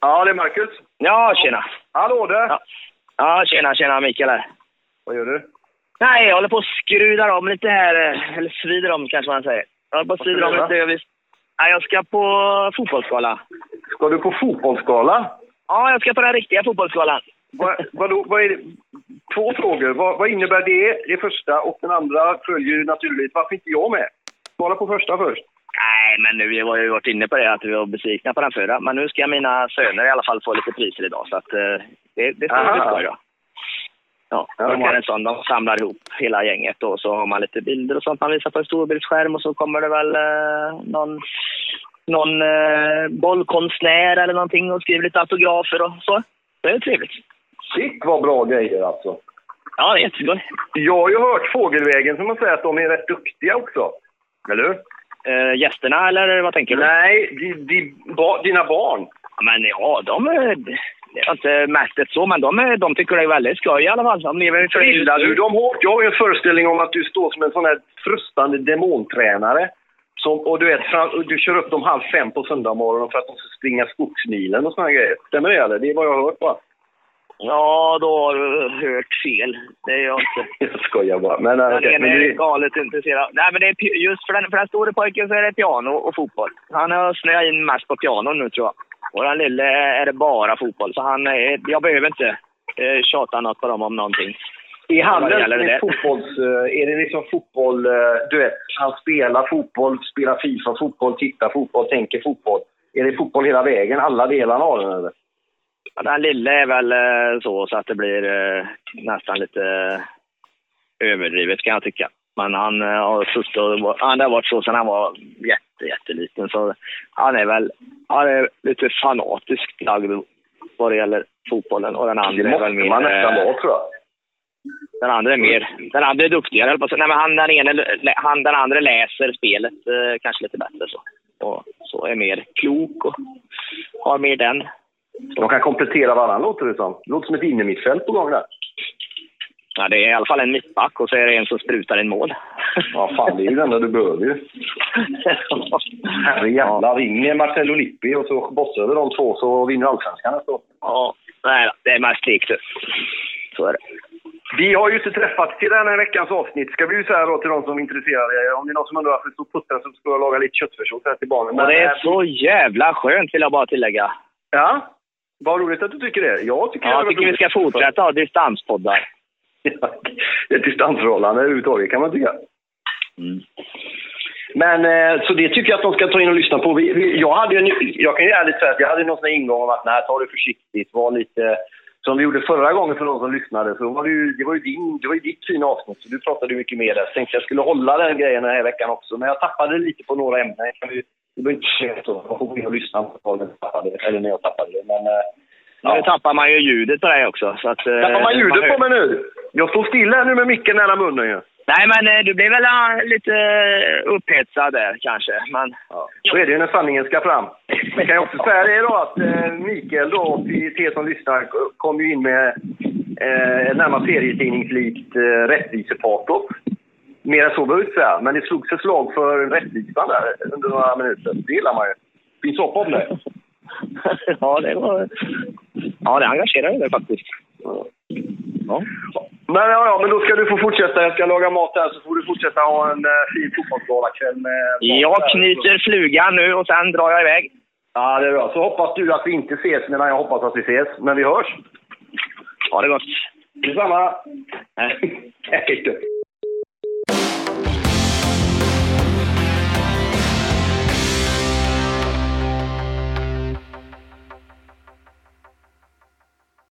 Ja, det är Marcus. Ja, tjena. Hallå där! Ja. Ja, tjena, tjena Mikael här. Vad gör du? Nej, jag håller på att skruva om lite här. eh, Eller svider om kanske man säger. Jag håller på att svida om du lite. Jag. Nej, jag ska på fotbollsskala. Ska du på fotbollsskala? Ja, jag ska på den riktiga fotbollsskalan. Vad, vadå, vad är det? Två frågor. Vad, vad innebär det? Det första. Och den andra följer ju naturligt. Varför inte jag med? Svara på första först. Nej, men nu har jag ju varit inne på det att vi var besvikna på den förra. Men nu ska mina söner i alla fall få lite priser idag. Så att eh, det, det ska bli skoj då. Ja, de har en sån. De samlar ihop hela gänget och så har man lite bilder och sånt man visar på en storbildsskärm och så kommer det väl eh, någon, någon eh, bollkonstnär eller någonting och skriver lite autografer och så. Det är trevligt. Shit vad bra grejer alltså. Ja, det är jätteskoj. Jag har ju hört fågelvägen som man säger att de är rätt duktiga också. Eller hur? Eh, gästerna eller vad tänker du? Nej, di, di, ba, dina barn. Ja, Men ja, de är... Jag har inte märkt det så, men de, är, de tycker det är väldigt skoj i alla fall. De lever för Gillar du dem hårt? Jag har ju en föreställning om att du står som en sån här frustande demontränare. Som, och du, vet, du kör upp dem halv fem på söndag för att de ska springa skogsmilen och såna grejer. Stämmer det eller? Det är vad jag har hört va? Ja, då har du hört fel. Det är jag inte. Jag skojar bara. Men, Den ene men är det, galet intresserad. Nej, men det är just för den, för den store pojken så är det piano och fotboll. Han har snöat in mest på piano nu tror jag. Och den lille är det bara fotboll. Så han är, jag behöver inte eh, tjata något på dem om någonting. är han vad gäller en det? fotbolls... eh, Är det liksom fotboll... eh, Du vet, han spelar fotboll, spelar Fifa fotboll, tittar fotboll, tänker fotboll. Är det fotboll hela vägen? Alla delarna av den eller? Ja, Den lille är väl eh, så, så att det blir eh, nästan lite eh, överdrivet kan jag tycka. Men han har suttit och han har varit så sedan han var jätte, jätteliten. Så han är väl han är lite fanatiskt lagd vad det gäller fotbollen. Och den andra är väl mer... man nästan vara tror jag. Den andra är mer... Den andra är duktigare, höll på. Nej, men han, den, ene, han, den andra läser spelet kanske lite bättre så. Och så är mer klok och har mer den. De kan komplettera varandra låter det som. Det låter som ett innermittfält på gång där. Ja, det är i alla fall en mittback och så är det en som sprutar in mål. Ja, fan det är ju det enda du behöver ju. Herrejävlar, ring Marcello Lippi och så bossar över de två så vinner allsvenskan nästa år. Ja, nej det är mest likt. Så är det. Vi har ju inte träffats till den här veckans avsnitt. Ska vi ju säga då till de som är intresserade. Om det är någon som undrar varför det står putten så ska jag laga lite köttfärssås här till barnen. Och det eh, är så jävla skönt vill jag bara tillägga. Ja, vad roligt att du tycker det. Jag tycker, Ja, jag tycker vi ska fortsätta ha distanspoddar. Det är ett distansförhållande överhuvudtaget kan man tycka. Mm. Men eh, så det tycker jag att de ska ta in och lyssna på. Vi, vi, jag, hade en, jag kan ju ärligt säga att jag hade någon sån här ingång om att nej, ta det försiktigt, var lite... Som vi gjorde förra gången för de som lyssnade, så var det, ju, det, var ju din, det var ju ditt fina avsnitt, så du pratade mycket mer där. Så tänkte jag skulle hålla den grejen den här veckan också, men jag tappade lite på några ämnen. Det var inte så, man får gå in och lyssna på när jag tappade det, eller när jag tappade det. Men, eh, Nu tappar man ju ljudet på dig också. Så att, eh, Tappar man ljudet hör- på mig nu? Jag står still här nu med micken nära munnen ju. Nej, men eh, du blev väl ah, lite upphetsad där kanske. Men Ja, så är det ju när sanningen ska fram. Jag kan ju också säga det då att eh, Mikael då, till er som lyssnar, kom ju in med eh, närmast serietidningslikt eh, rättvisepatos. Mer än så behöver jag inte säga, men det slogs ett slag för rättvisan där under några minuter. Det gillar man ju. Finns hopp om det. ja, det var... Ja, det engagerar dig faktiskt. Ja. Men, ja, ja, men då ska du få fortsätta. Jag ska laga mat här så får du fortsätta ha en eh, fin fotbollsgalakväll med... Jag knyter flugan nu och sen drar jag iväg. Ja, det är bra. Så hoppas du att vi inte ses medan jag hoppas att vi ses. Men vi hörs. Ha det gott. Detsamma. Då.